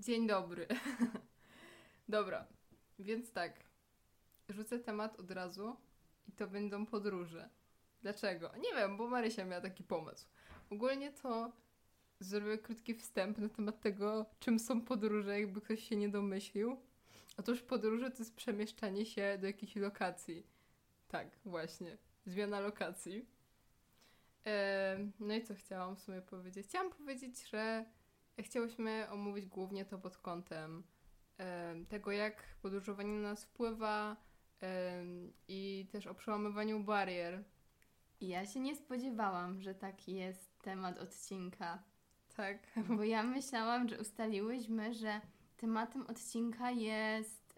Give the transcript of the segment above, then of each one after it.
Dzień dobry. Dobra, więc tak. Rzucę temat od razu i to będą podróże. Dlaczego? Nie wiem, bo Marysia miała taki pomysł. Ogólnie to zrobię krótki wstęp na temat tego, czym są podróże, jakby ktoś się nie domyślił. Otóż podróże to jest przemieszczanie się do jakiejś lokacji. Tak, właśnie. Zmiana lokacji. Ehm, no i co chciałam w sumie powiedzieć? Chciałam powiedzieć, że chciałyśmy omówić głównie to pod kątem em, tego, jak podróżowanie na nas wpływa i też o przełamywaniu barier. Ja się nie spodziewałam, że taki jest temat odcinka, Tak. bo ja myślałam, że ustaliłyśmy, że tematem odcinka jest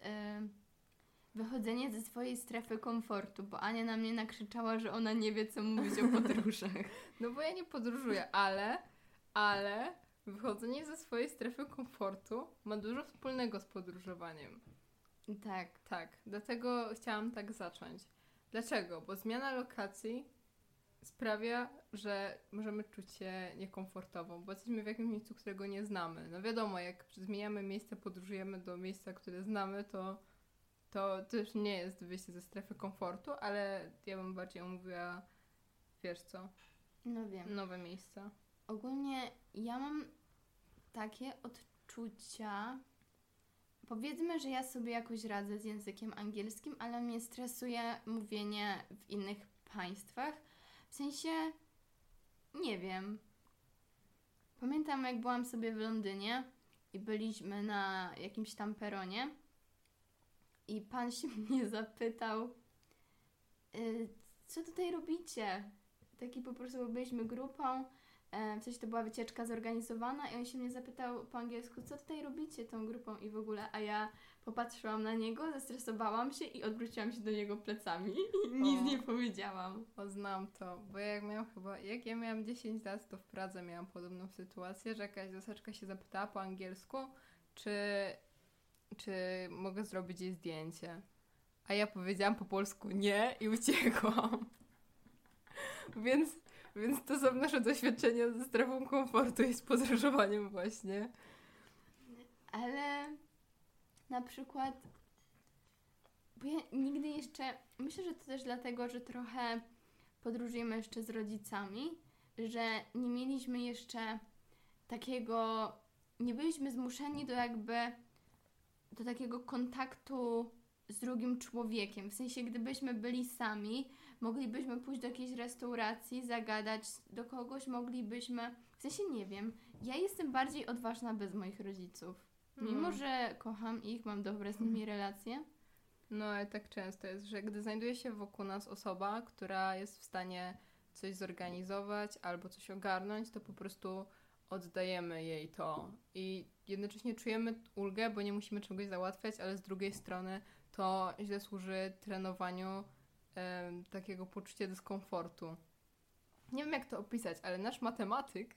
wychodzenie ze swojej strefy komfortu, bo Ania na mnie nakrzyczała, że ona nie wie, co mówić o podróżach. No bo ja nie podróżuję, ale, ale wychodzenie ze swojej strefy komfortu ma dużo wspólnego z podróżowaniem. tak, Tak, dlatego chciałam tak zacząć. Dlaczego? Bo zmiana lokacji sprawia, że możemy czuć się niekomfortowo, bo jesteśmy w jakimś miejscu, którego nie znamy. No wiadomo, jak zmieniamy miejsce, podróżujemy do miejsca, które znamy, to to też nie jest wyjście ze strefy komfortu, ale ja bym bardziej omówiła, wiesz co, no wiem. nowe miejsca. Ogólnie ja mam takie odczucia. Powiedzmy, że ja sobie jakoś radzę z językiem angielskim, ale mnie stresuje mówienie w innych państwach. W sensie, nie wiem. Pamiętam, jak byłam sobie w Londynie i byliśmy na jakimś tam peronie i pan się mnie zapytał, "Y, co tutaj robicie? Taki po prostu byliśmy grupą, w sensie to była wycieczka zorganizowana i on się mnie zapytał po angielsku, co tutaj robicie tą grupą i w ogóle, a ja popatrzyłam na niego, zestresowałam się i odwróciłam się do niego plecami i nic O. nie powiedziałam. O, znam to, bo jak miałam chyba, jak ja miałam 10 lat, to w Pradze miałam podobną sytuację, że jakaś zaseczka się zapytała po angielsku, czy, czy mogę zrobić jej zdjęcie. A ja powiedziałam po polsku nie i uciekłam. więc, więc to są nasze doświadczenia ze strefą komfortu i z podróżowaniem właśnie. Ale na przykład, bo ja nigdy jeszcze, myślę, że to też dlatego, że trochę podróżujemy jeszcze z rodzicami, że nie mieliśmy jeszcze takiego, nie byliśmy zmuszeni do jakby, do takiego kontaktu z drugim człowiekiem. W sensie, gdybyśmy byli sami, moglibyśmy pójść do jakiejś restauracji, zagadać do kogoś, moglibyśmy, w sensie nie wiem, ja jestem bardziej odważna bez moich rodziców. Mimo, Mm. że kocham ich, mam dobre z nimi relacje. No, ale tak często jest, że gdy znajduje się wokół nas osoba, która jest w stanie coś zorganizować albo coś ogarnąć, to po prostu oddajemy jej to. I jednocześnie czujemy ulgę, bo nie musimy czegoś załatwiać, ale z drugiej strony to źle służy trenowaniu takiego poczucia dyskomfortu. Nie wiem, jak to opisać, ale nasz matematyk,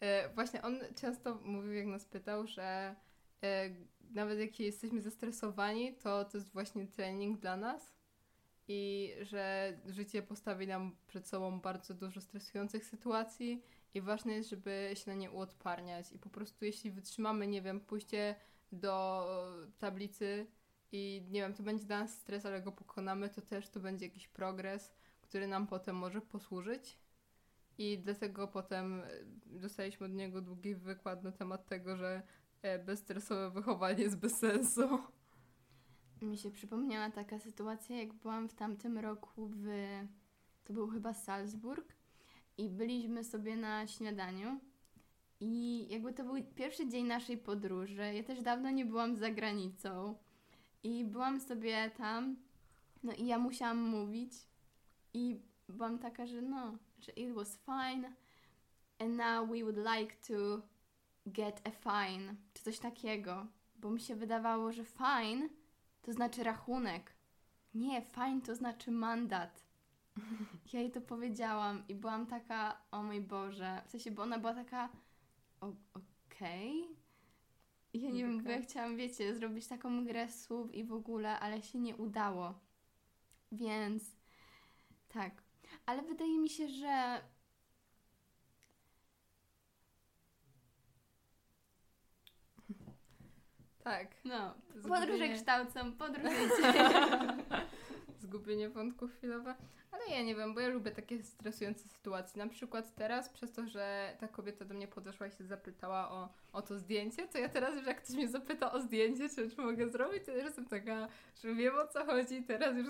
e, właśnie on często mówił, jak nas pytał, że e, nawet jak jesteśmy zestresowani, to to jest właśnie trening dla nas i że życie postawi nam przed sobą bardzo dużo stresujących sytuacji i ważne jest, żeby się na nie uodparniać i po prostu jeśli wytrzymamy, nie wiem, pójście do tablicy i nie wiem, to będzie dla nas stres, ale go pokonamy, to też to będzie jakiś progres, który nam potem może posłużyć. I dlatego potem e, dostaliśmy od niego długi wykład na temat tego, że e, bezstresowe wychowanie jest bez sensu. Mi się przypomniała taka sytuacja, jak byłam w tamtym roku w. To był chyba Salzburg i byliśmy sobie na śniadaniu. I jakby to był pierwszy dzień naszej podróży. Ja też dawno nie byłam za granicą. I byłam sobie tam. No i ja musiałam mówić. I byłam taka, że no, że it was fine. And now we would like to get a fine. Czy coś takiego. Bo mi się wydawało, że fine to znaczy rachunek. Nie, fine to znaczy mandat. Ja jej to powiedziałam i byłam taka, o mój Boże. W sensie, bo ona była taka, okej. I ja nie wiem, bo ja chciałam, wiecie, zrobić taką grę słów i w ogóle, ale się nie udało. Więc tak. Ale wydaje mi się, że Tak. No, podróże kształcą, podróżujcie. Zgubienie wątku chwilowe. Ale ja nie wiem, bo ja lubię takie stresujące sytuacje. Na przykład teraz, przez to, że ta kobieta do mnie podeszła i się zapytała o, o to zdjęcie, to ja teraz już jak ktoś mnie zapyta o zdjęcie, czy, czy mogę zrobić, to już jestem taka, że wiem o co chodzi. Teraz już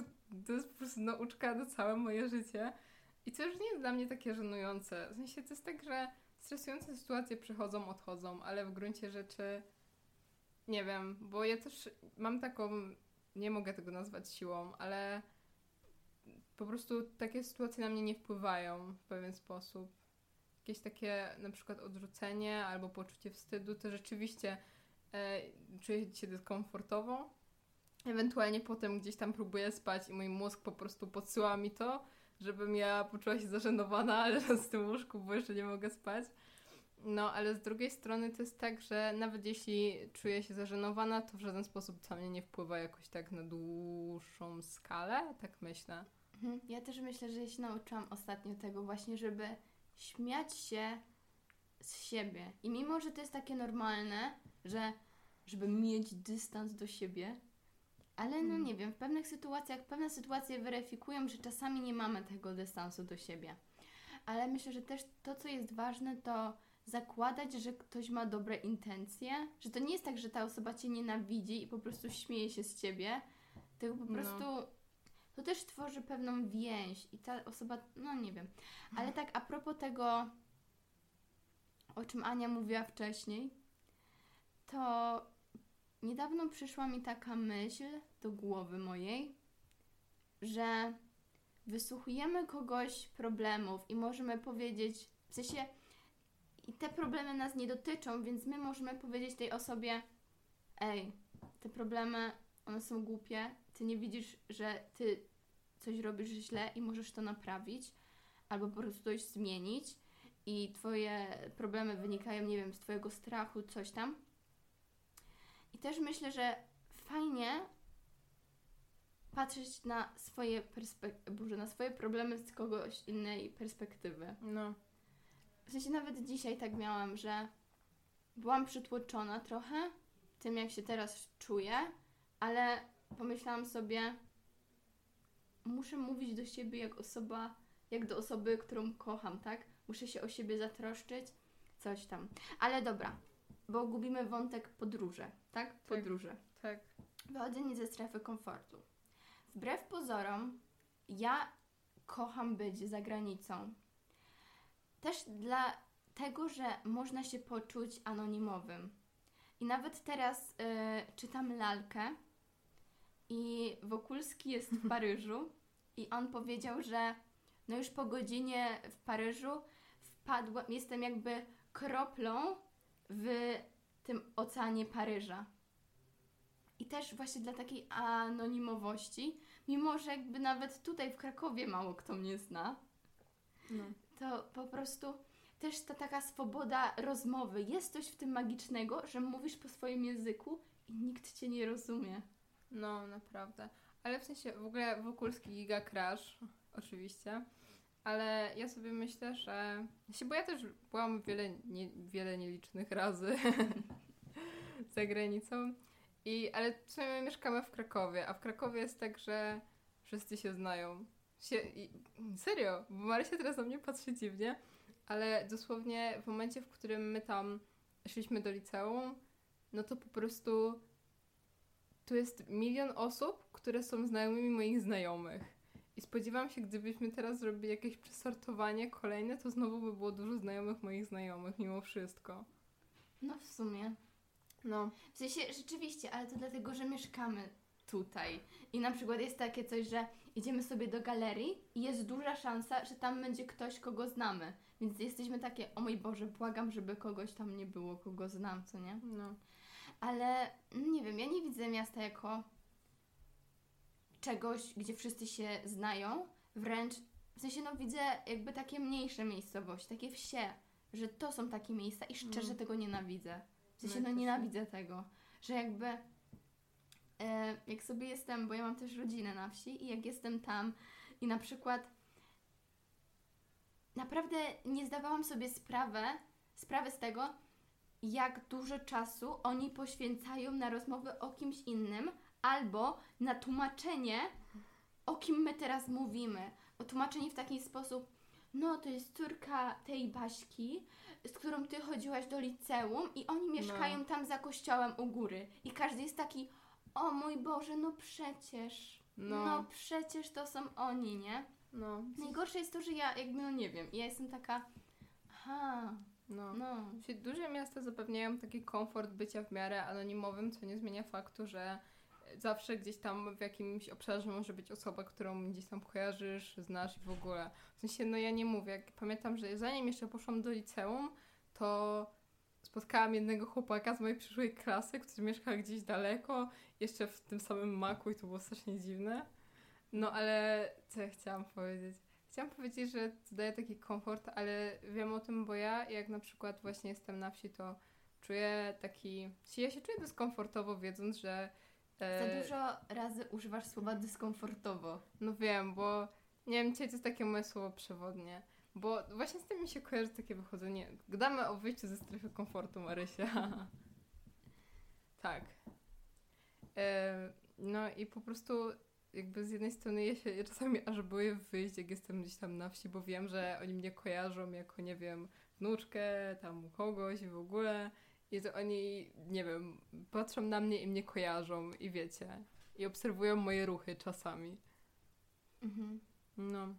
to jest po prostu nauczka na całe moje życie. I to już nie jest dla mnie takie żenujące. W sensie to jest tak, że stresujące sytuacje przychodzą, odchodzą, ale w gruncie rzeczy nie wiem, bo ja też mam taką, nie mogę tego nazwać siłą, ale po prostu takie sytuacje na mnie nie wpływają w pewien sposób. Jakieś takie na przykład odrzucenie albo poczucie wstydu, to rzeczywiście e, czuję się dyskomfortowo. Ewentualnie potem gdzieś tam próbuję spać i mój mózg po prostu podsyła mi to, żebym ja poczuła się zażenowana, leżąc w tym łóżku, bo jeszcze nie mogę spać. No, ale z drugiej strony to jest tak, że nawet jeśli czuję się zażenowana, to w żaden sposób to mnie nie wpływa jakoś tak na dłuższą skalę, tak myślę. Mhm. Ja też myślę, że ja się nauczyłam ostatnio tego właśnie, żeby śmiać się z siebie. I mimo, że to jest takie normalne, że żeby mieć dystans do siebie, ale no Mm. nie wiem, w pewnych sytuacjach, pewne sytuacje weryfikują, że czasami nie mamy tego dystansu do siebie. Ale myślę, że też to, co jest ważne, to zakładać, że ktoś ma dobre intencje, że to nie jest tak, że ta osoba cię nienawidzi i po prostu śmieje się z ciebie, tylko po No. prostu to też tworzy pewną więź i ta osoba, no nie wiem. Ale tak a propos tego, o czym Ania mówiła wcześniej, to niedawno przyszła mi taka myśl do głowy mojej, że wysłuchujemy kogoś problemów i możemy powiedzieć, w sensie i te problemy nas nie dotyczą, więc my możemy powiedzieć tej osobie, ej, te problemy, one są głupie, ty nie widzisz, że ty coś robisz źle i możesz to naprawić, albo po prostu coś zmienić i twoje problemy wynikają, nie wiem, z twojego strachu, coś tam. I też myślę, że fajnie patrzeć na swoje perspek- Boże, na swoje problemy z kogoś innej perspektywy. No, W sensie nawet dzisiaj tak miałam, że byłam przytłoczona trochę tym, jak się teraz czuję, ale pomyślałam sobie, muszę mówić do siebie jak osoba, jak do osoby, którą kocham, tak? Muszę się o siebie zatroszczyć, coś tam. Ale dobra, bo gubimy wątek podróże, tak? Podróże. tak. Wychodzenie ze strefy komfortu. Wbrew pozorom, ja kocham być za granicą. Też dlatego, że można się poczuć anonimowym. I nawet teraz y, czytam lalkę i Wokulski jest w Paryżu i on powiedział, że no już po godzinie w Paryżu wpadła, jestem jakby kroplą w tym oceanie Paryża. I też właśnie dla takiej anonimowości, mimo że jakby nawet tutaj w Krakowie mało kto mnie zna, No. To po prostu też ta taka swoboda rozmowy. Jest coś w tym magicznego, że mówisz po swoim języku i nikt cię nie rozumie. No, naprawdę. Ale w sensie w ogóle Wokulski Giga Crash, oczywiście. Ale ja sobie myślę, że... Znaczy, bo ja też byłam wiele, nie, wiele nielicznych razy za granicą. I, ale w sumie my mieszkamy w Krakowie, a w Krakowie jest tak, że wszyscy się znają. Się, i, serio, bo Marysia teraz na mnie patrzy dziwnie, ale dosłownie w momencie, w którym my tam szliśmy do liceum, no to po prostu tu jest milion osób, które są znajomymi moich znajomych. I spodziewam się, gdybyśmy teraz zrobili jakieś przesortowanie kolejne, to znowu by było dużo znajomych moich znajomych, mimo wszystko. No w sumie. No, W sensie rzeczywiście, ale to dlatego, że mieszkamy tutaj. I na przykład jest takie coś, że idziemy sobie do galerii i jest duża szansa, że tam będzie ktoś, kogo znamy. Więc jesteśmy takie, o mój Boże, błagam, żeby kogoś tam nie było, kogo znam, co nie? no. Ale no nie wiem, ja nie widzę miasta jako czegoś, gdzie wszyscy się znają. Wręcz, w sensie no widzę jakby takie mniejsze miejscowości, takie wsie, że to są takie miejsca i szczerze Mm. tego nienawidzę. W sensie No, no nienawidzę tego, że jakby jak sobie jestem, bo ja mam też rodzinę na wsi i jak jestem tam i na przykład naprawdę nie zdawałam sobie sprawę, sprawy z tego, jak dużo czasu oni poświęcają na rozmowę o kimś innym albo na tłumaczenie, o kim my teraz mówimy. Bo tłumaczenie w taki sposób, no to jest córka tej Baśki, z którą ty chodziłaś do liceum i oni mieszkają tam za kościołem u góry. I każdy jest taki, o mój Boże, no przecież, no, No. przecież to są oni, nie? No, Najgorsze jest to, że ja jakby, no nie wiem, ja jestem taka, aha, no. no, Czyli duże miasta zapewniają taki komfort bycia w miarę anonimowym, co nie zmienia faktu, że zawsze gdzieś tam w jakimś obszarze może być osoba, którą gdzieś tam kojarzysz, znasz i w ogóle. W sensie, no ja nie mówię. Pamiętam, że zanim jeszcze poszłam do liceum, to spotkałam jednego chłopaka z mojej przyszłej klasy, który mieszkał gdzieś daleko, jeszcze w tym samym maku i to było strasznie dziwne. No ale co ja chciałam powiedzieć? Chciałam powiedzieć, że to daje taki komfort, ale wiem o tym, bo ja jak na przykład właśnie jestem na wsi, to czuję taki... Ja się czuję dyskomfortowo wiedząc, że... e, za dużo razy używasz słowa dyskomfortowo. No wiem, bo nie wiem, dzisiaj to jest takie moje słowo przewodnie. Bo właśnie z tym mi się kojarzy takie wychodzenie. Gadamy o wyjściu ze strefy komfortu, Marysia. tak. E, no i po prostu jakby z jednej strony ja się czasami aż boję wyjść, jak jestem gdzieś tam na wsi, bo wiem, że oni mnie kojarzą jako, nie wiem, wnuczkę, tam kogoś w ogóle. I to oni, nie wiem, patrzą na mnie i mnie kojarzą i wiecie. I obserwują moje ruchy czasami. Mhm. No.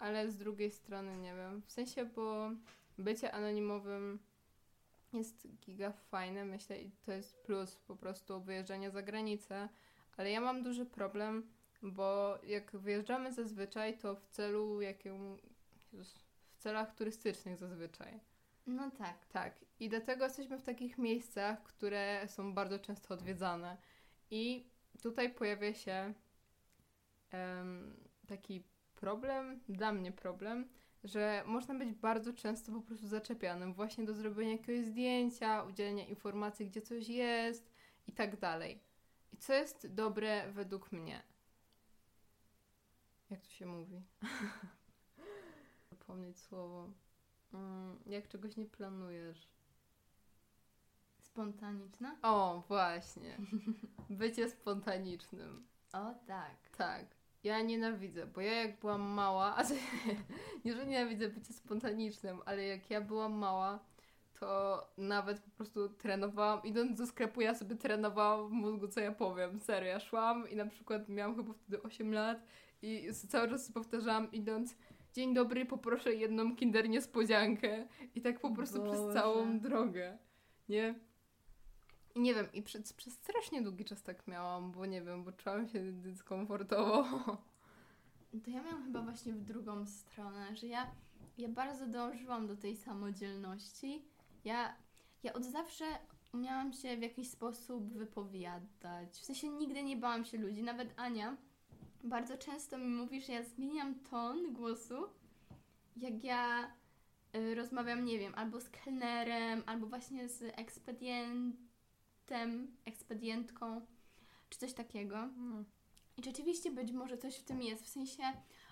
Ale z drugiej strony nie wiem. W sensie, bo bycie anonimowym jest giga fajne, myślę, i to jest plus po prostu wyjeżdżania za granicę. Ale ja mam duży problem, bo jak wyjeżdżamy zazwyczaj, to w celu jakim. W celach turystycznych zazwyczaj. No tak. Tak. I dlatego jesteśmy w takich miejscach, które są bardzo często odwiedzane. I tutaj pojawia się em, taki problem, dla mnie problem, że można być bardzo często po prostu zaczepianym właśnie do zrobienia jakiegoś zdjęcia, udzielenia informacji, gdzie coś jest i tak dalej. I co jest dobre według mnie? Jak to się mówi? Zapomnieć słowo. Mm, jak czegoś nie planujesz. Spontaniczna? O, właśnie. Bycie spontanicznym. O tak. Tak. Ja nienawidzę, bo ja jak byłam mała, a nie, że nienawidzę bycia spontanicznym, ale jak ja byłam mała, to nawet po prostu trenowałam, idąc do sklepu, ja sobie trenowałam w mózgu, co ja powiem. Serio, ja szłam i na przykład miałam chyba wtedy 8 lat i cały czas powtarzałam, idąc Dzień dobry, poproszę jedną kinder niespodziankę. I tak po prostu Boże. przez całą drogę. Nie? I nie wiem, i przez, przez strasznie długi czas tak miałam, bo nie wiem, bo czułam się dyskomfortowo. To ja miałam chyba właśnie w drugą stronę, że ja, ja bardzo dążyłam do tej samodzielności. Ja, ja od zawsze umiałam się w jakiś sposób wypowiadać. W sensie nigdy nie bałam się ludzi. Nawet Ania bardzo często mi mówi, że ja zmieniam ton głosu, jak ja y, rozmawiam, nie wiem, albo z kelnerem, albo właśnie z ekspedientem, ekspedientką, czy coś takiego. I rzeczywiście być może coś w tym jest. W sensie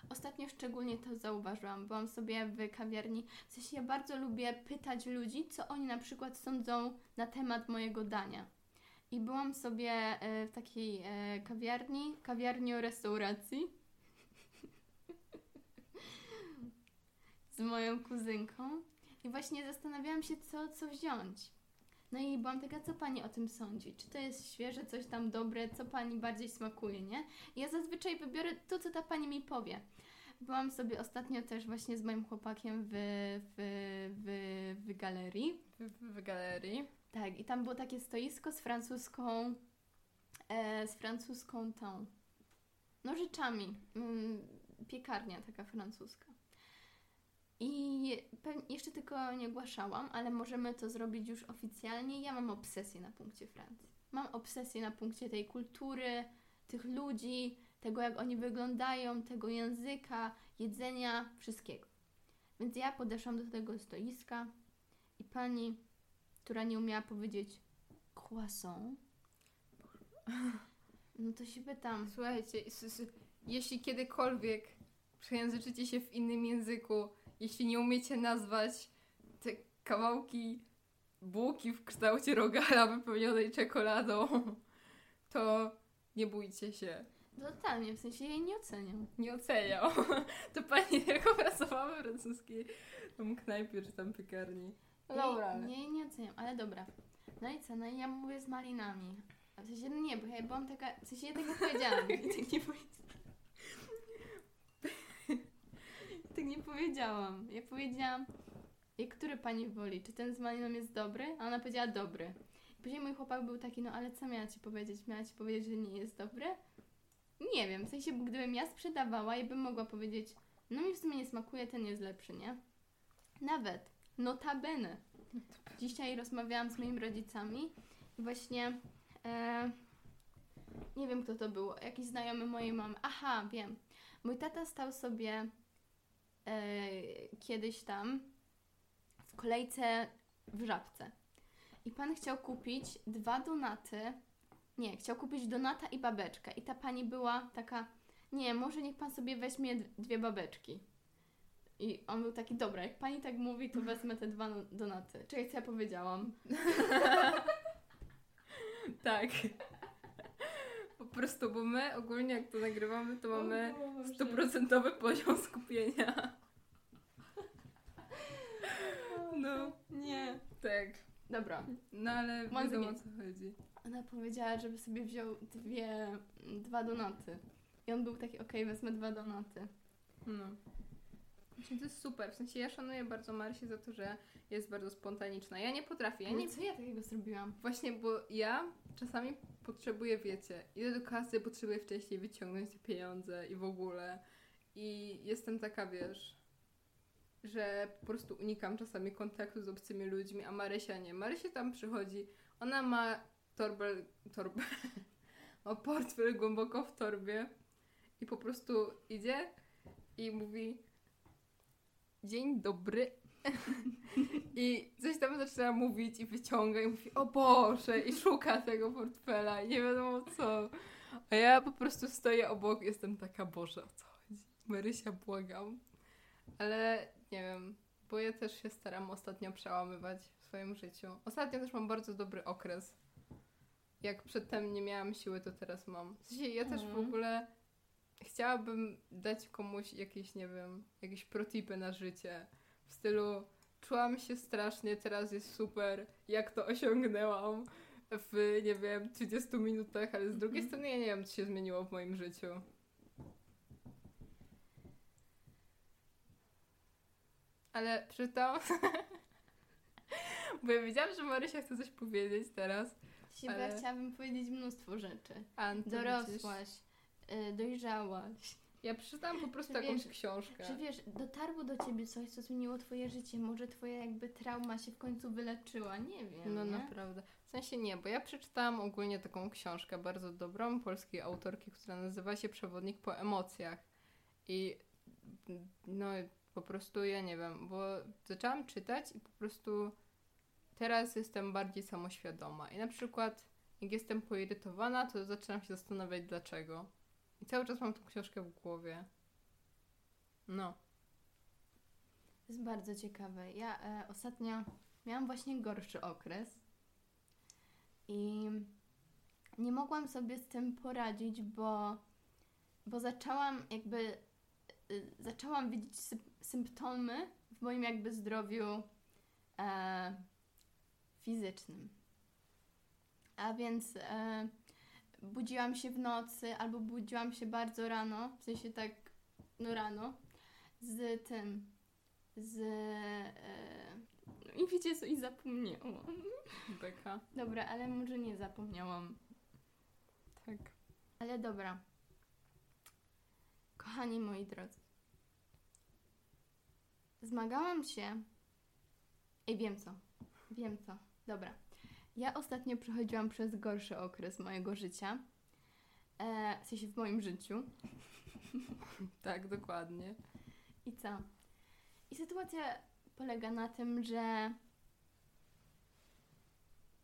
ostatnio szczególnie to zauważyłam. Byłam sobie w kawiarni. W sensie ja bardzo lubię pytać ludzi, co oni na przykład sądzą na temat mojego dania. I byłam sobie e, w takiej e, kawiarni, kawiarni o restauracji. z moją kuzynką. I właśnie zastanawiałam się, co, co wziąć. No i byłam taka, co pani o tym sądzi? Czy to jest świeże, coś tam dobre, co pani bardziej smakuje, nie? I ja zazwyczaj wybiorę to, co ta pani mi powie. Byłam sobie ostatnio też właśnie z moim chłopakiem w, w, w, w galerii. W, w, w galerii. Tak, i tam było takie stoisko z francuską, e, z francuską tą, no rzeczami, mm, piekarnia taka francuska. I jeszcze tylko nie ogłaszałam, ale możemy to zrobić już oficjalnie. Ja mam obsesję na punkcie Francji. Mam obsesję na punkcie tej kultury, tych ludzi, tego jak oni wyglądają, tego języka, jedzenia, wszystkiego. Więc ja podeszłam do tego stoiska i pani która nie umiała powiedzieć croissant. No to się pytam. Słuchajcie, jeśli kiedykolwiek przejęzyczycie się w innym języku, jeśli nie umiecie nazwać te kawałki bułki w kształcie rogala wypełnionej czekoladą, to nie bójcie się. Totalnie, w sensie jej nie oceniam. Nie oceniał. To pani jako pracowała w francuskiej tam knajpie czy tam piekarni. No dobra. Nie, nie, nie oceniam, ale dobra. No i co? No i ja mówię z malinami. A w sensie, no nie, bo ja byłam taka, w sensie ja nie powiedziałam. Tak nie powiedziałam. tak nie powiedziałam. Ja powiedziałam, i który pani woli? Czy ten z maliną jest dobry? A ona powiedziała dobry. I później mój chłopak był taki, no ale co miała ci powiedzieć? Miała ci powiedzieć, że nie jest dobry? Nie wiem, w sensie, gdybym ja sprzedawała i bym mogła powiedzieć, no mi w sumie nie smakuje, ten jest lepszy, nie? Nawet, notabene. Dzisiaj rozmawiałam z moimi rodzicami i właśnie, e, nie wiem kto to był, jakiś znajomy mojej mamy. Aha, wiem. Mój tata stał sobie kiedyś tam w kolejce w żabce. I pan chciał kupić dwa donaty. Nie, chciał kupić donata i babeczkę. I ta pani była taka, nie, może niech pan sobie weźmie dwie babeczki. I on był taki, dobra, jak pani tak mówi, to wezmę te dwa no- donaty. Czekaj, co ja powiedziałam? Tak. Po prostu, bo my ogólnie jak to nagrywamy, to mamy stuprocentowy poziom skupienia. No, Nie. tak. Dobra. No ale Mam wiadomo o co chodzi. Ona powiedziała, żeby sobie wziął dwie, dwa donaty. I on był taki, okej, wezmę dwa donaty. No. To jest super. W sensie ja szanuję bardzo Marsię za to, że jest bardzo spontaniczna. Ja nie potrafię. Ja nie, co ja takiego zrobiłam? Właśnie, bo ja czasami potrzebuję, wiecie, idę do kasy, potrzebuję wcześniej wyciągnąć te pieniądze i w ogóle. I jestem taka, wiesz, że po prostu unikam czasami kontaktu z obcymi ludźmi, a Marysia nie. Marysia tam przychodzi, ona ma torbę, torbę, ma portfel głęboko w torbie i po prostu idzie i mówi dzień dobry. I coś tam zaczyna mówić i wyciąga i mówi, o Boże, i szuka tego portfela i nie wiadomo co. A ja po prostu stoję obok jestem taka, Boże, o co chodzi? Marysia, błagam. Ale nie wiem, bo ja też się staram ostatnio przełamywać w swoim życiu. Ostatnio też mam bardzo dobry okres. Jak przedtem nie miałam siły, to teraz mam. W sensie ja też w Mhm. ogóle chciałabym dać komuś jakieś, nie wiem, jakieś protipy na życie. W stylu czułam się strasznie, teraz jest super, jak to osiągnęłam w, nie wiem, 30 minutach, ale z drugiej Mhm. strony ja nie wiem, co się zmieniło w moim życiu. Ale przeczytałam, bo ja wiedziałam, że Marysia chce coś powiedzieć teraz. Się Ale- chciałabym powiedzieć mnóstwo rzeczy. A, to Dorosłaś, widzisz. y, dojrzałaś. Ja przeczytałam po prostu Że jakąś wiesz, książkę. Że wiesz, dotarło do ciebie coś, co zmieniło twoje życie. Może twoja jakby trauma się w końcu wyleczyła. Nie wiem. No nie? naprawdę. W sensie nie, bo ja przeczytałam ogólnie taką książkę bardzo dobrą polskiej autorki, która nazywa się Przewodnik po emocjach. I no po prostu ja nie wiem, bo zaczęłam czytać i po prostu teraz jestem bardziej samoświadoma. I na przykład jak jestem poirytowana, to zaczynam się zastanawiać dlaczego. I cały czas mam tą książkę w głowie. No. To jest bardzo ciekawe. Ja e, ostatnio miałam właśnie gorszy okres i nie mogłam sobie z tym poradzić, bo, bo zaczęłam jakby y, zaczęłam widzieć sy- symptomy w moim jakby zdrowiu e, fizycznym. A więc e, budziłam się w nocy albo budziłam się bardzo rano, w sensie tak no rano, z tym, z... E, I wiecie co, i zapomniałam. Beka. Dobra, ale może nie zapomniałam. Tak. Ale dobra. Kochani moi drodzy. Zmagałam się. Ej, wiem co. Wiem co. Dobra. Ja ostatnio przechodziłam przez gorszy okres mojego życia. E, w sensie w moim życiu. Tak, dokładnie. I co? I sytuacja polega na tym, że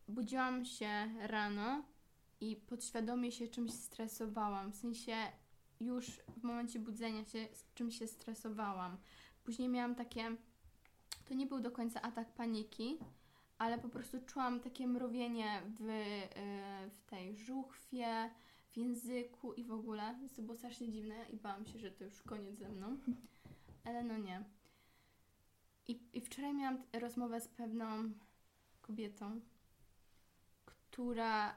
budziłam się rano i podświadomie się czymś stresowałam. W sensie już w momencie budzenia się z czymś się stresowałam. Później miałam takie. To nie był do końca atak paniki, ale po prostu czułam takie mrowienie w, yy, w tej żuchwie, w języku i w ogóle. Więc to było strasznie dziwne i bałam się, że to już koniec ze mną. Ale no nie. I, i wczoraj miałam rozmowę z pewną kobietą, która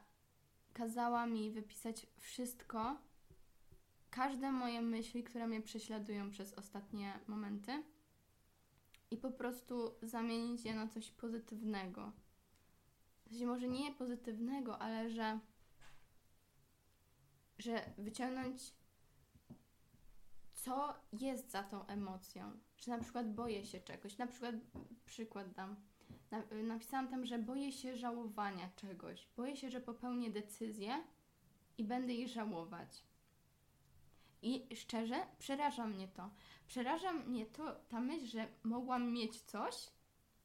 kazała mi wypisać wszystko, każde moje myśli, które mnie prześladują przez ostatnie momenty i po prostu zamienić je na coś pozytywnego. Może nie pozytywnego, ale że że wyciągnąć co jest za tą emocją. Czy na przykład boję się czegoś. Na przykład przykład dam. Na, napisałam tam, że boję się żałowania czegoś. Boję się, że popełnię decyzję i będę jej żałować. I szczerze, przeraża mnie to. Przeraża mnie to ta myśl, że mogłam mieć coś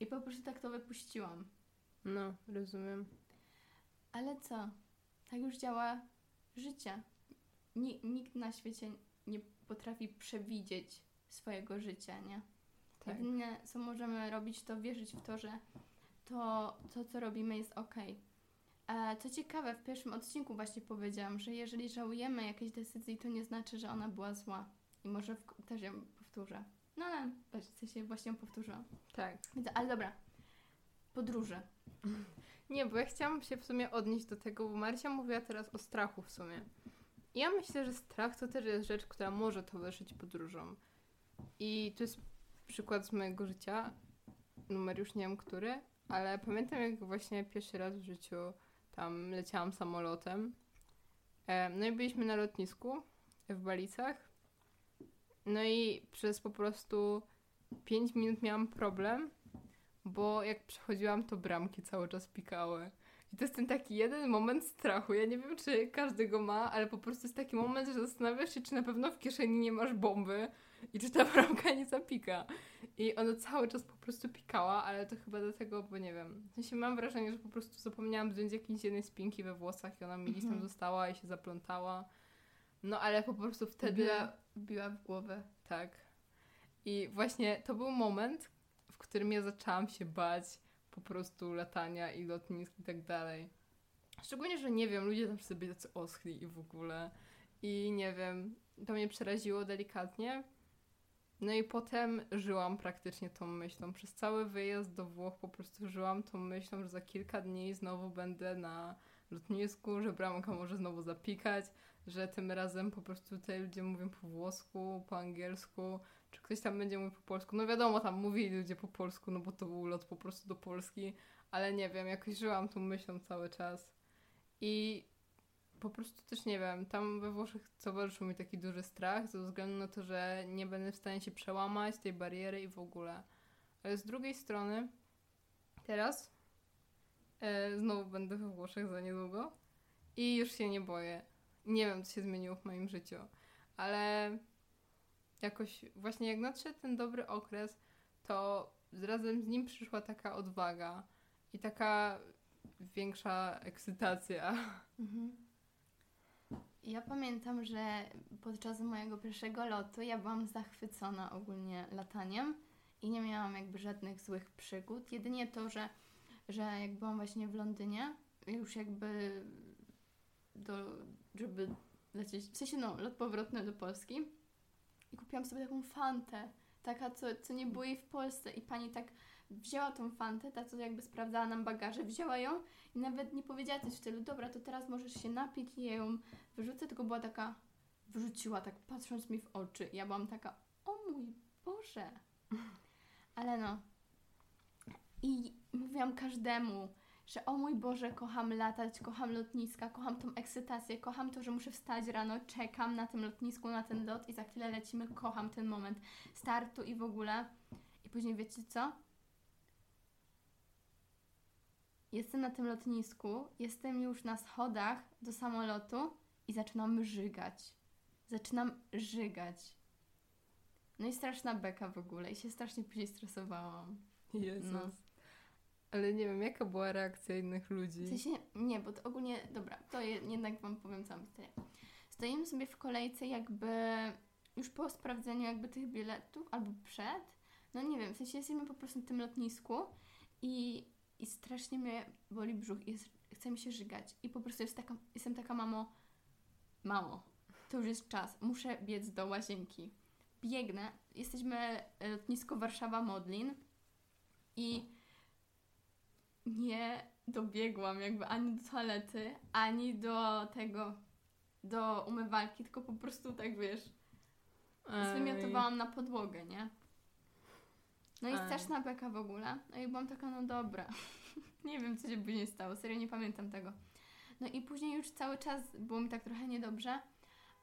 i po prostu tak to wypuściłam. No, rozumiem. Ale co? Tak już działa życie. Ni- nikt na świecie nie potrafi przewidzieć swojego życia, nie? Tak. Jedynie co możemy robić, to wierzyć w to, że to, to co robimy, jest ok. E, co ciekawe, w pierwszym odcinku właśnie powiedziałam, że jeżeli żałujemy jakiejś decyzji, to nie znaczy, że ona była zła. I może w, też ją powtórzę. No ale w sensie właśnie ją powtórzyłam. Tak. Więc, ale dobra. Podróże. Nie, bo ja chciałam się w sumie odnieść do tego, bo Marcia mówiła teraz o strachu w sumie. I Ja myślę, że strach to też jest rzecz, która może towarzyszyć podróżom. I to jest przykład z mojego życia. Numer już nie wiem który, ale pamiętam jak właśnie pierwszy raz w życiu tam leciałam samolotem. E, No i byliśmy na lotnisku w Balicach. No i przez po prostu 5 minut miałam problem, bo jak przechodziłam, to bramki cały czas pikały. I to jest ten taki jeden moment strachu. Ja nie wiem, czy każdy go ma, ale po prostu jest taki moment, że zastanawiasz się, czy na pewno w kieszeni nie masz bomby i czy ta bramka nie zapika. I ona cały czas po prostu pikała, ale to chyba dlatego, bo nie wiem. W sensie mam wrażenie, że po prostu zapomniałam zdjąć jakiejś jednej spinki we włosach i ona mi gdzieś tam Mhm. została i się zaplątała. No ale po prostu wtedy... Wbiła, wbiła w głowę. Tak. I właśnie to był moment, w którym ja zaczęłam się bać po prostu latania i lotnisk i tak dalej. Szczególnie, że nie wiem, ludzie tam sobie byli tacy oschli i w ogóle. I nie wiem, to mnie przeraziło delikatnie. No i potem żyłam praktycznie tą myślą. Przez cały wyjazd do Włoch po prostu żyłam tą myślą, że za kilka dni znowu będę na lotnisku, że bramka może znowu zapikać, że tym razem po prostu tutaj ludzie mówią po włosku, po angielsku, czy ktoś tam będzie mówił po polsku. No wiadomo, tam mówili ludzie po polsku, no bo to był lot po prostu do Polski, ale nie wiem, jakoś żyłam tą myślą cały czas. I po prostu też nie wiem, tam we Włoszech towarzyszył mi taki duży strach ze względu na to, że nie będę w stanie się przełamać tej bariery i w ogóle. Ale z drugiej strony, teraz e, znowu będę we Włoszech za niedługo i już się nie boję. Nie wiem, co się zmieniło w moim życiu, ale jakoś właśnie jak nadszedł ten dobry okres, to razem z nim przyszła taka odwaga i taka większa ekscytacja. Mhm. Ja pamiętam, że podczas mojego pierwszego lotu ja byłam zachwycona ogólnie lataniem i nie miałam jakby żadnych złych przygód. Jedynie to, że, że jak byłam właśnie w Londynie, już jakby do, żeby lecieć, w sensie no, lot powrotny do Polski i kupiłam sobie taką fantę, taka, co, co nie było jej w Polsce i pani tak wzięła tą fantę, ta co jakby sprawdzała nam bagaże, wzięła ją i nawet nie powiedziała coś w stylu, dobra, to teraz możesz się napić i ja ją wyrzucę, tylko była taka, wrzuciła tak patrząc mi w oczy. Ja byłam taka, o mój Boże. Ale no. I mówiłam każdemu, że o mój Boże, kocham latać, kocham lotniska, kocham tą ekscytację, kocham to, że muszę wstać rano, czekam na tym lotnisku, na ten lot i za chwilę lecimy, kocham ten moment startu i w ogóle. I później wiecie co? Jestem na tym lotnisku, jestem już na schodach do samolotu i zaczynam żygać. Zaczynam żygać. No i straszna beka w ogóle i się strasznie później stresowałam. Jezus. No. Ale nie wiem, jaka była reakcja innych ludzi. W sensie, nie, bo to ogólnie, dobra, to je, jednak Wam powiem całą historię. Stoimy sobie w kolejce jakby już po sprawdzeniu jakby tych biletów albo przed. No nie wiem, w sensie jesteśmy po prostu na tym lotnisku i i strasznie mnie boli brzuch i jest, chce mi się żygać. I po prostu jest taka, jestem taka, mamo, mamo, to już jest czas, muszę biec do łazienki. Biegnę, jesteśmy e, lotnisko Warszawa-Modlin i nie dobiegłam jakby ani do toalety, ani do tego, do umywalki, tylko po prostu tak wiesz, zwymiotowałam na podłogę, nie? No i straszna beka w ogóle. No i byłam taka, no dobra. nie wiem, co się później stało, serio nie pamiętam tego. No i później już cały czas było mi tak trochę niedobrze,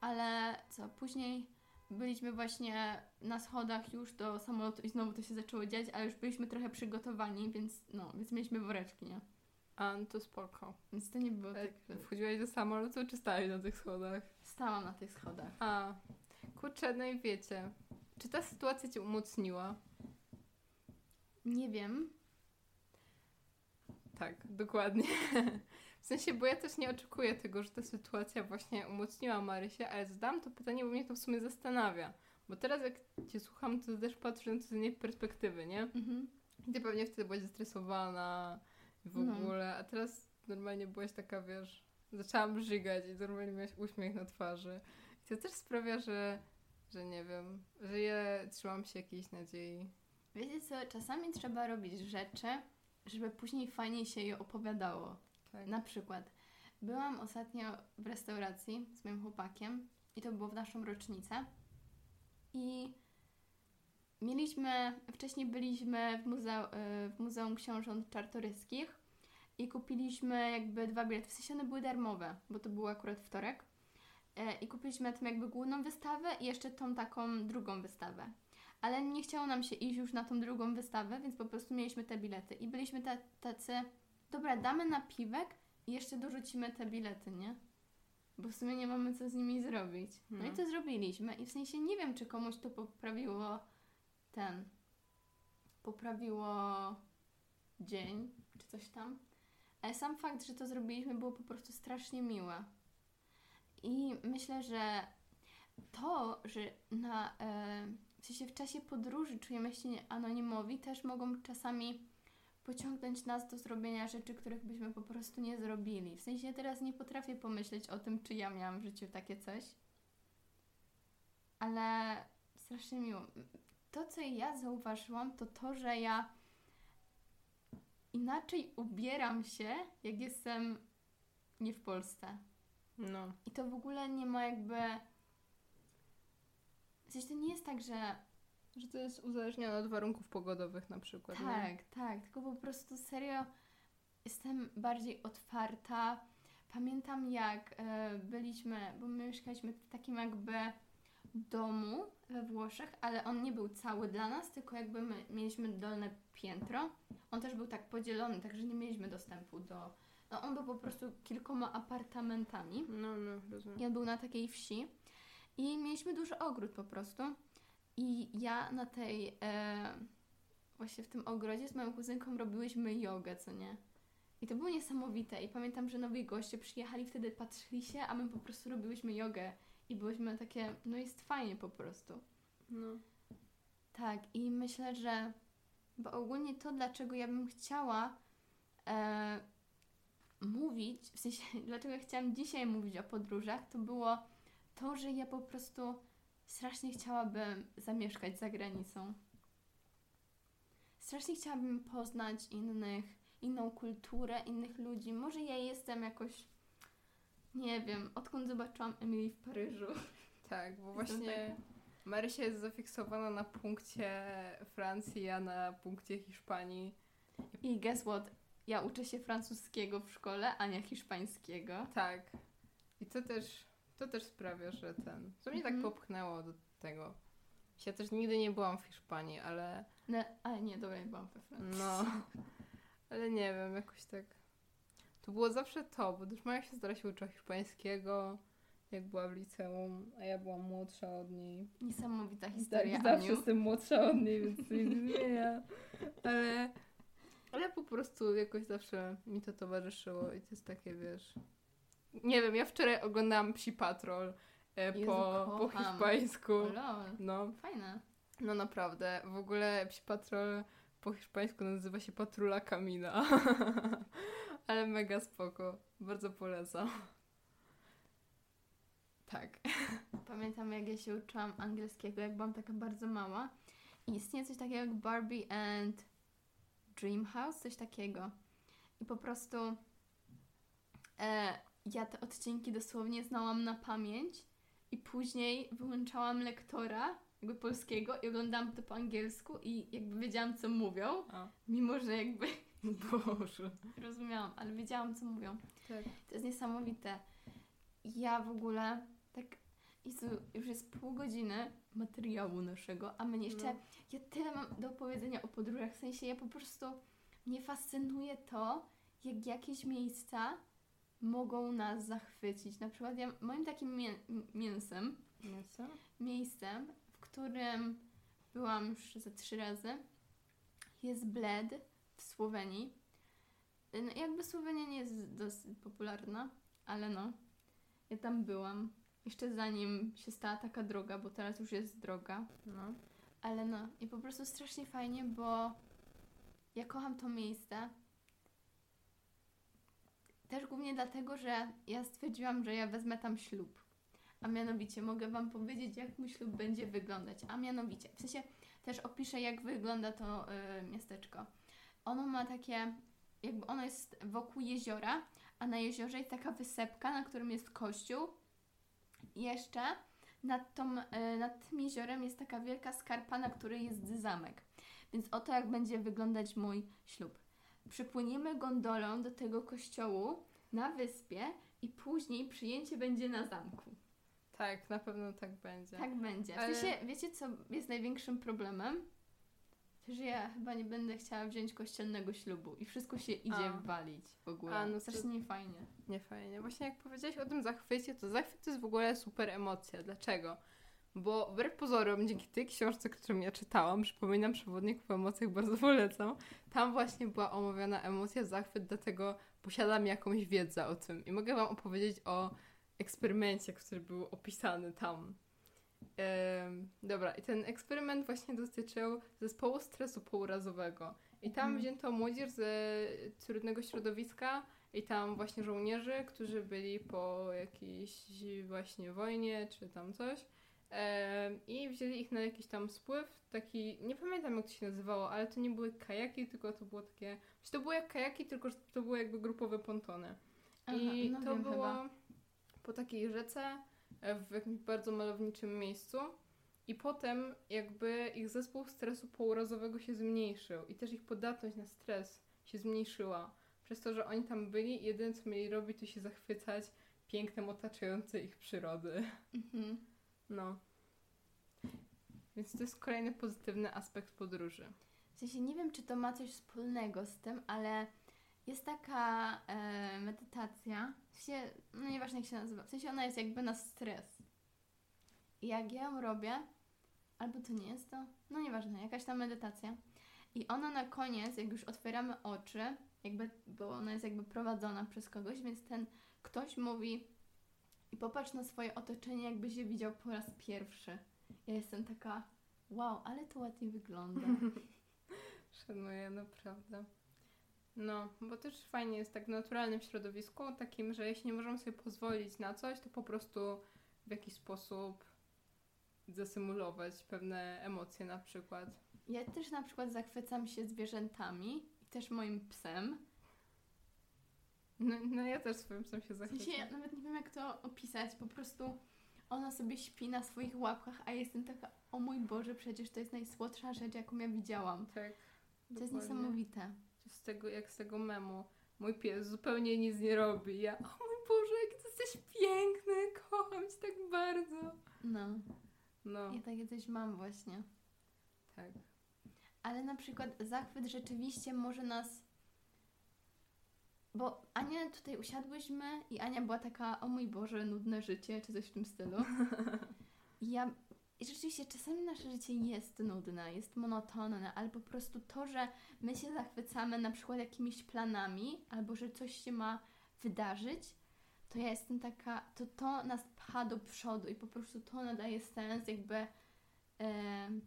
ale co, później byliśmy właśnie na schodach już do samolotu i znowu to się zaczęło dziać, ale już byliśmy trochę przygotowani, więc no, więc mieliśmy woreczki, nie? A, no to spoko. Więc to nie było E, tak, Wchodziłaś do samolotu, czy stałeś na tych schodach? stałam na tych schodach. A, kurczę, no i wiecie. Czy ta sytuacja cię umocniła? Nie wiem, Tak, dokładnie. W sensie, bo ja też nie oczekuję tego, że ta sytuacja właśnie umocniła Marysię, ale zadałam to pytanie, bo mnie to w sumie zastanawia. Bo teraz jak cię słucham, to też patrzę na to z innej perspektywy, nie? mhm. Ty pewnie wtedy byłaś zestresowana w No. ogóle, a teraz normalnie byłaś taka, wiesz, zaczęłam żygać i normalnie miałaś uśmiech na twarzy. I to też sprawia, że, że nie wiem, że ja trzymam się jakiejś nadziei. Wiecie co, czasami trzeba robić rzeczy, żeby później fajnie się je opowiadało. Tak. Na przykład, byłam ostatnio w restauracji z moim chłopakiem i to było w naszą rocznicę. I mieliśmy, wcześniej byliśmy w, muzeu, y, w Muzeum Książąt Czartoryskich i kupiliśmy jakby dwa bilety. W sensie one były darmowe, bo to był akurat wtorek. E, I kupiliśmy tam jakby główną wystawę i jeszcze tą taką drugą wystawę. Ale nie chciało nam się iść już na tą drugą wystawę, więc po prostu mieliśmy te bilety. I byliśmy ta, tacy, dobra, damy napiwek i jeszcze dorzucimy te bilety, nie? Bo w sumie nie mamy co z nimi zrobić. No, i No. to zrobiliśmy. I w sensie nie wiem, czy komuś to poprawiło ten. Poprawiło dzień, czy coś tam. Ale sam fakt, że to zrobiliśmy, było po prostu strasznie miłe. I myślę, że to, że na, e, w sensie w czasie podróży czujemy się anonimowi, też mogą czasami pociągnąć nas do zrobienia rzeczy, których byśmy po prostu nie zrobili. W sensie teraz nie potrafię pomyśleć o tym, czy ja miałam w życiu takie coś. Ale strasznie miło. To, co ja zauważyłam, to to, że ja inaczej ubieram się, jak jestem nie w Polsce. No. I to w ogóle nie ma jakby. W sensie to nie jest tak, że Że to jest uzależnione od warunków pogodowych na przykład. nie? Tak, tak, tylko po prostu serio jestem bardziej otwarta. Pamiętam jak e, byliśmy, bo my mieszkaliśmy w takim jakby domu we Włoszech, ale on nie był cały dla nas, tylko jakby my mieliśmy dolne piętro. On też był tak podzielony, także nie mieliśmy dostępu do... No on był po prostu kilkoma apartamentami. No, no, rozumiem. I on był na takiej wsi. I mieliśmy duży ogród po prostu. I ja na tej, e, właśnie w tym ogrodzie z moją kuzynką robiłyśmy jogę, co nie? I to było niesamowite. I pamiętam, że nowi goście przyjechali, wtedy patrzyli się, a my po prostu robiłyśmy jogę. I byłyśmy takie, no jest fajnie po prostu. No. Tak, i myślę, że bo ogólnie to, dlaczego ja bym chciała e, mówić, w sensie, dlaczego ja chciałam dzisiaj mówić o podróżach, to było to, że ja po prostu strasznie chciałabym zamieszkać za granicą. Strasznie chciałabym poznać innych, inną kulturę, innych ludzi. Może ja jestem jakoś, nie wiem, odkąd zobaczyłam Emily w Paryżu. Tak, bo właśnie Marysia jest zafiksowana na punkcie Francji, a na punkcie Hiszpanii. I guess what? Ja uczę się francuskiego w szkole, a nie hiszpańskiego. Tak. I to też, to też sprawia, że ten. Co mnie tak Mhm. popchnęło do tego. Ja też nigdy nie byłam w Hiszpanii, ale No, ale nie, dobra, ja byłam we Francji. no. Ale nie wiem, jakoś tak. To było zawsze to, bo też moja siostra się uczyła hiszpańskiego, jak była w liceum, a ja byłam młodsza od niej. Niesamowita historia, Tak, zawsze Aniu. jestem młodsza od niej, więc to nie zmienia. Ale, ale po prostu jakoś zawsze mi to towarzyszyło i to jest takie, wiesz... Nie wiem, ja wczoraj oglądałam Psi Patrol e, Jezu, po, po kocham. hiszpańsku. O lol, No, fajne. no naprawdę. W ogóle Psi Patrol po hiszpańsku nazywa się Patrula Kamina. Ale mega spoko. Bardzo polecam. Tak. Pamiętam, jak ja się uczyłam angielskiego, jak byłam taka bardzo mała. I istnieje coś takiego jak Barbie and Dream House, coś takiego. I po prostu e, ja te odcinki dosłownie znałam na pamięć i później wyłączałam lektora jakby polskiego i oglądałam to po angielsku i jakby wiedziałam, co mówią, A. mimo że jakby Boże. rozumiałam, ale wiedziałam, co mówią. Tak. To jest niesamowite. Ja w ogóle tak. Jezu, już jest pół godziny materiału naszego, a my jeszcze. No. Ja tyle mam do opowiedzenia o podróżach. W sensie ja po prostu mnie fascynuje to, jak jakieś miejsca mogą nas zachwycić. Na przykład ja, moim takim mię mięsem, Mięso? miejscem, w którym byłam już ze trzy razy, jest Bled w Słowenii. No, jakby Słowenia nie jest dosyć popularna, ale no, ja tam byłam. Jeszcze zanim się stała taka droga, bo teraz już jest droga. No. Ale no, i po prostu strasznie fajnie, bo ja kocham to miejsce. Też głównie dlatego, że ja stwierdziłam, że ja wezmę tam ślub. A mianowicie mogę Wam powiedzieć, jak mój ślub będzie wyglądać. A mianowicie, w sensie też opiszę, jak wygląda to y, miasteczko. Ono ma takie, jakby ono jest wokół jeziora, a na jeziorze jest taka wysepka, na którym jest kościół. I jeszcze nad, tą, y, nad tym jeziorem jest taka wielka skarpa, na której jest zamek. Więc oto jak będzie wyglądać mój ślub. Przypłyniemy gondolą do tego kościołu na wyspie i później przyjęcie będzie na zamku. Tak, na pewno tak będzie. Tak będzie. W Ale- sensie, wiecie co jest największym problemem? Że ja chyba nie będę chciała wziąć kościelnego ślubu i wszystko się idzie A. walić w ogóle. A, no to- Strasznie niefajnie. Nie fajnie. Właśnie jak powiedziałeś o tym zachwycie, to zachwyt to jest w ogóle super emocja. Dlaczego? Bo wbrew pozorom, dzięki tej książce, którą ja czytałam, przypominam przewodników o emocjach, bardzo polecam, tam właśnie była omawiana emocja zachwyt, dlatego posiadam jakąś wiedzę o tym. I mogę Wam opowiedzieć o eksperymencie, który był opisany tam. Dobra, i ten eksperyment właśnie dotyczył zespołu stresu pourazowego. I tam Mhm. wzięto młodzież ze trudnego środowiska i tam właśnie żołnierzy, którzy byli po jakiejś właśnie wojnie czy tam coś. I wzięli ich na jakiś tam spływ, taki, nie pamiętam jak to się nazywało, ale to nie były kajaki, tylko to było takie, to było jak kajaki, tylko że to były jakby grupowe pontony. I Aha, no to było chyba. po takiej rzece e, w jakimś bardzo malowniczym miejscu. I potem jakby ich zespół stresu pourazowego się zmniejszył i też ich podatność na stres się zmniejszyła. Przez to, że oni tam byli i jedyne co mieli robić to się zachwycać pięknem otaczającej ich przyrody. Mhm. No. Więc to jest kolejny pozytywny aspekt podróży. W sensie nie wiem, czy to ma coś wspólnego z tym, ale jest taka e, medytacja. W sensie, no nieważne jak się nazywa. W sensie ona jest jakby na stres. I jak ja ją robię, albo to nie jest to, no nieważne, jakaś tam medytacja. I ona na koniec, jak już otwieramy oczy, jakby, bo ona jest jakby prowadzona przez kogoś, więc ten ktoś mówi i popatrz na swoje otoczenie, jakby się widział po raz pierwszy. Ja jestem taka, wow, ale to ładnie wygląda. Szanuję, naprawdę. No, bo też fajnie jest tak w naturalnym środowisku, takim, że jeśli nie możemy sobie pozwolić na coś, to po prostu w jakiś sposób zasymulować pewne emocje na przykład. Ja też na przykład zachwycam się zwierzętami i też moim psem. No, no ja też swoim psem się W sensie, ja nawet nie wiem jak to opisać, po prostu ona sobie śpi na swoich łapkach, a ja jestem taka, o mój Boże, przecież to jest najsłodsza rzecz, jaką ja widziałam. Tak. To jest niesamowite. Z tego, jak z tego memu. Mój pies zupełnie nic nie robi. Ja, o mój Boże, jaki ty jesteś piękny, kocham cię tak bardzo. No, No, ja takie coś mam właśnie. tak. Ale na przykład zachwyt rzeczywiście może nas. Bo Ania tutaj usiadłyśmy i Ania była taka, o mój Boże, nudne życie, czy coś w tym stylu. I ja. I rzeczywiście czasami nasze życie jest nudne, jest monotonne, ale po prostu to, że my się zachwycamy na przykład jakimiś planami, albo że coś się ma wydarzyć, to ja jestem taka, to to nas pcha do przodu i po prostu to nadaje sens jakby em,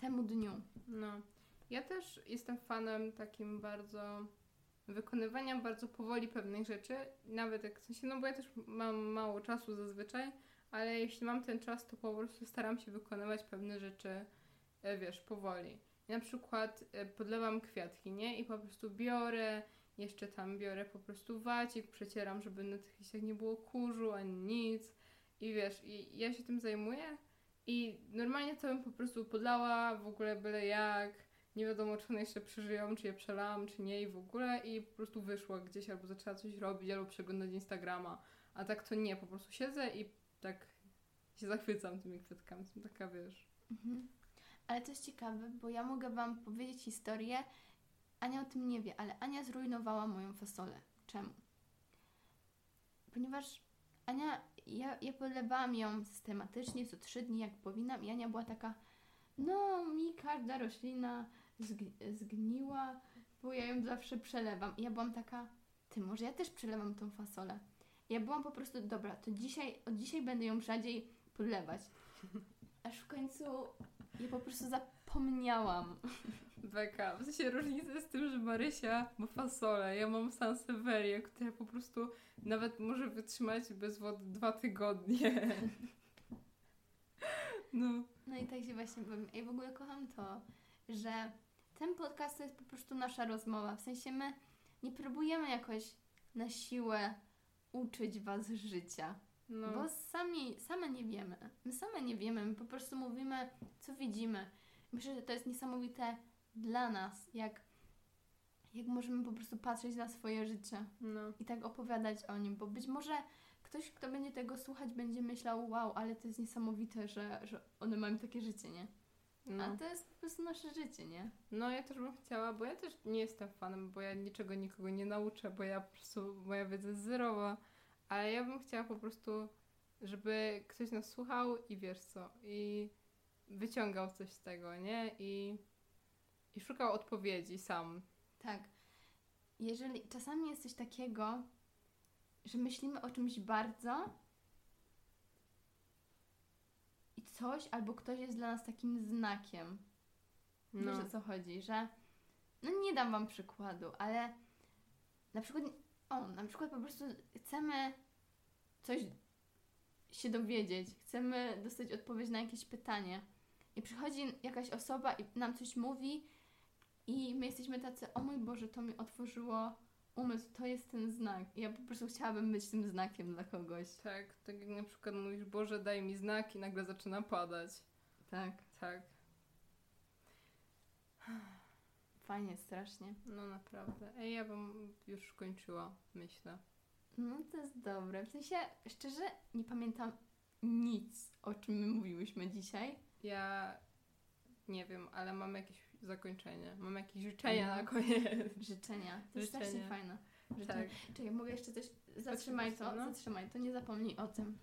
temu dniu. No. Ja też jestem fanem takim bardzo wykonywania bardzo powoli pewnych rzeczy, nawet jak w sensie, no bo ja też mam mało czasu zazwyczaj, ale jeśli mam ten czas, to po prostu staram się wykonywać pewne rzeczy, e, wiesz, powoli. Na przykład e, podlewam kwiatki, nie? I po prostu biorę, jeszcze tam biorę po prostu wacik, przecieram, żeby na tych listach nie było kurzu ani nic. I wiesz, i ja się tym zajmuję i normalnie to bym po prostu podlała w ogóle byle jak, nie wiadomo czy one jeszcze przeżyją, czy je przelałam, czy nie i w ogóle i po prostu wyszła gdzieś albo zaczęła coś robić, albo przeglądać Instagrama. A tak to nie, po prostu siedzę i tak się zachwycam tymi kwiatkami. Jestem taka, wiesz... Mhm. Ale to jest ciekawe, bo ja mogę Wam powiedzieć historię. Ania o tym nie wie, ale Ania zrujnowała moją fasolę. Czemu? Ponieważ Ania, ja, ja podlewałam ją systematycznie co trzy dni, jak powinnam, i Ania była taka, no mi każda roślina zg- zgniła, bo ja ją zawsze przelewam. I ja byłam taka, ty, może ja też przelewam tą fasolę. Ja byłam po prostu, dobra, to dzisiaj, od dzisiaj będę ją rzadziej podlewać. Aż w końcu ja po prostu zapomniałam. Beka. W sensie różnica jest z tym, że Marysia ma fasolę, ja mam Sanseverię, która po prostu nawet może wytrzymać bez wody dwa tygodnie. No. No i tak się właśnie powiem. Ja w ogóle kocham to, że ten podcast to jest po prostu nasza rozmowa. W sensie my nie próbujemy jakoś na siłę uczyć Was życia. No. Bo sami, same nie wiemy. My same nie wiemy, my po prostu mówimy, co widzimy. Myślę, że to jest niesamowite dla nas, jak, jak możemy po prostu patrzeć na swoje życie no. i tak opowiadać o nim, bo być może ktoś, kto będzie tego słuchać, będzie myślał, wow, ale to jest niesamowite, że, że one mają takie życie, nie? A No. to jest po prostu nasze życie, nie? no, ja też bym chciała, bo ja też nie jestem fanem, bo ja niczego nikogo nie nauczę, bo ja po prostu, moja wiedza jest zerowa, ale ja bym chciała po prostu, żeby ktoś nas słuchał i wiesz co, i wyciągał coś z tego, nie? I, i szukał odpowiedzi sam. Tak. Jeżeli czasami jest coś takiego, że myślimy o czymś bardzo i coś albo ktoś jest dla nas takim znakiem. No. Wiesz o co chodzi, że no nie dam wam przykładu, ale na przykład o, na przykład po prostu chcemy coś się dowiedzieć, chcemy dostać odpowiedź na jakieś pytanie i przychodzi jakaś osoba i nam coś mówi i my jesteśmy tacy, o mój Boże, to mi otworzyło umysł, to jest ten znak. Ja po prostu chciałabym być tym znakiem dla kogoś. Tak, tak jak na przykład mówisz, Boże, daj mi znak i nagle zaczyna padać. Tak. Tak, Fajnie, strasznie. no naprawdę. Ej, ja bym już kończyła, myślę. No to jest dobre. W sensie, szczerze, nie pamiętam nic, o czym my mówiłyśmy dzisiaj. Ja nie wiem, ale mam jakieś zakończenie. Mam jakieś życzenia No. na koniec. Życzenia. To jest strasznie fajne. Życzenia. Tak. Czekaj, mogę jeszcze coś... Zatrzymaj to, no. zatrzymaj to, nie zapomnij o tym.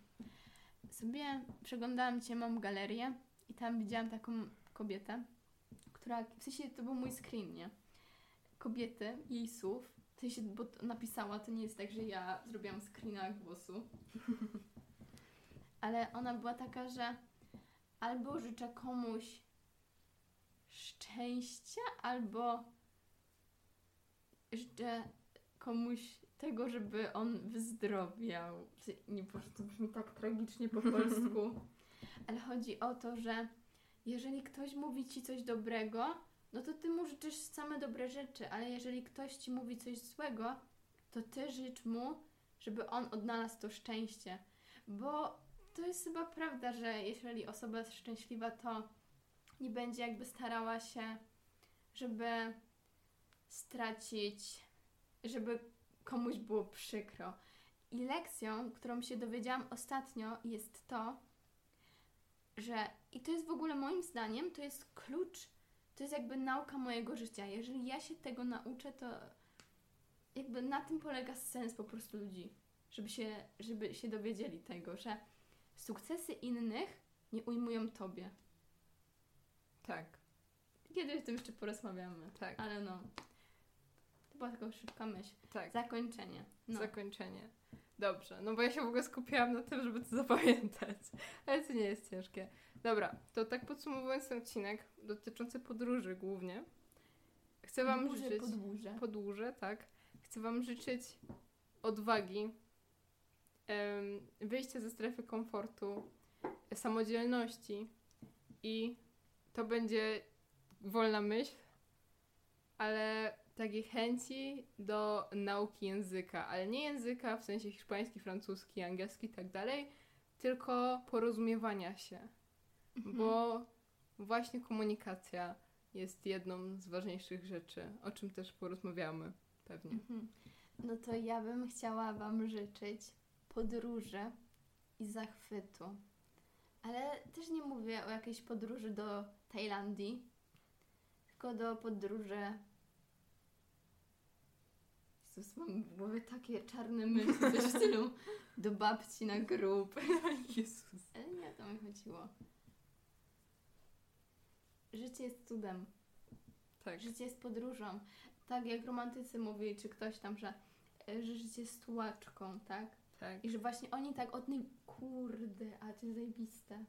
Sobie przeglądałam dzisiaj, mam galerię i tam widziałam taką kobietę, która, w sensie to był mój screen, nie? Kobiety, jej słów, w sensie, bo to napisała, to nie jest tak, że ja zrobiłam screena głosu. Ale ona była taka, że albo życzę komuś szczęścia, albo życzę komuś tego, żeby on wyzdrowiał. Nie, po prostu to brzmi tak tragicznie po polsku. Ale chodzi o to, że jeżeli ktoś mówi ci coś dobrego, no to ty mu życzysz same dobre rzeczy, ale jeżeli ktoś ci mówi coś złego, to ty życz mu, żeby on odnalazł to szczęście. Bo to jest chyba prawda, że jeżeli osoba jest szczęśliwa, to nie będzie jakby starała się, żeby stracić, żeby komuś było przykro. I lekcją, którą się dowiedziałam ostatnio, jest to, że, i to jest w ogóle moim zdaniem, to jest klucz, to jest jakby nauka mojego życia. Jeżeli ja się tego nauczę, to jakby na tym polega sens po prostu ludzi, żeby się, żeby się dowiedzieli tego, że sukcesy innych nie ujmują tobie. Tak, Kiedyś o tym jeszcze porozmawiamy. tak, Ale no, to była tylko szybka myśl. tak. Zakończenie. No. Zakończenie. Dobrze, no bo ja się w ogóle skupiłam na tym, żeby to zapamiętać. Ale to nie jest ciężkie. Dobra, to tak podsumowując ten odcinek dotyczący podróży głównie, Chcę Wam Podwórze, życzyć Podwórze. podłużę, tak. Chcę Wam życzyć odwagi, wyjścia ze strefy komfortu, samodzielności i to będzie wolna myśl, ale takiej chęci do nauki języka, ale nie języka w sensie hiszpański, francuski, angielski i tak dalej, tylko porozumiewania się, Mhm. bo właśnie komunikacja jest jedną z ważniejszych rzeczy, o czym też porozmawiamy pewnie. Mhm. No to ja bym chciała Wam życzyć podróży i zachwytu. Ale też nie mówię o jakiejś podróży do Tajlandii, tylko do podróży. Jezus, mam w głowie takie czarne myśli, coś w stylu do babci na grób. Jezus. Ale nie o to mi chodziło. Życie jest cudem. Tak. Życie jest podróżą. Tak jak romantycy mówili, czy ktoś tam, że, e, że życie jest tułaczką, tak? Tak. I że właśnie oni tak od niej, kurde, a to jest zajebiste.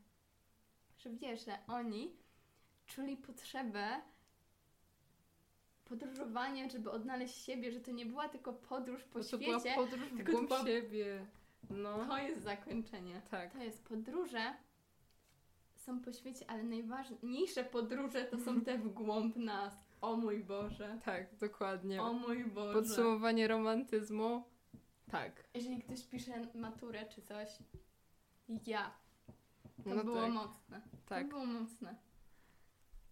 Że wiesz, że oni czuli potrzebę podróżowania, żeby odnaleźć siebie, że to nie była tylko podróż po Bo to była świecie, podróż w głąb to siebie. No, to jest zakończenie. tak. To jest podróże są po świecie, ale najważniejsze podróże to są te w głąb nas. O mój Boże. Tak, dokładnie. O mój Boże. Podsumowanie romantyzmu. Tak. Jeżeli ktoś pisze maturę czy coś, ja. To No było tak. mocne. Tak. To było mocne.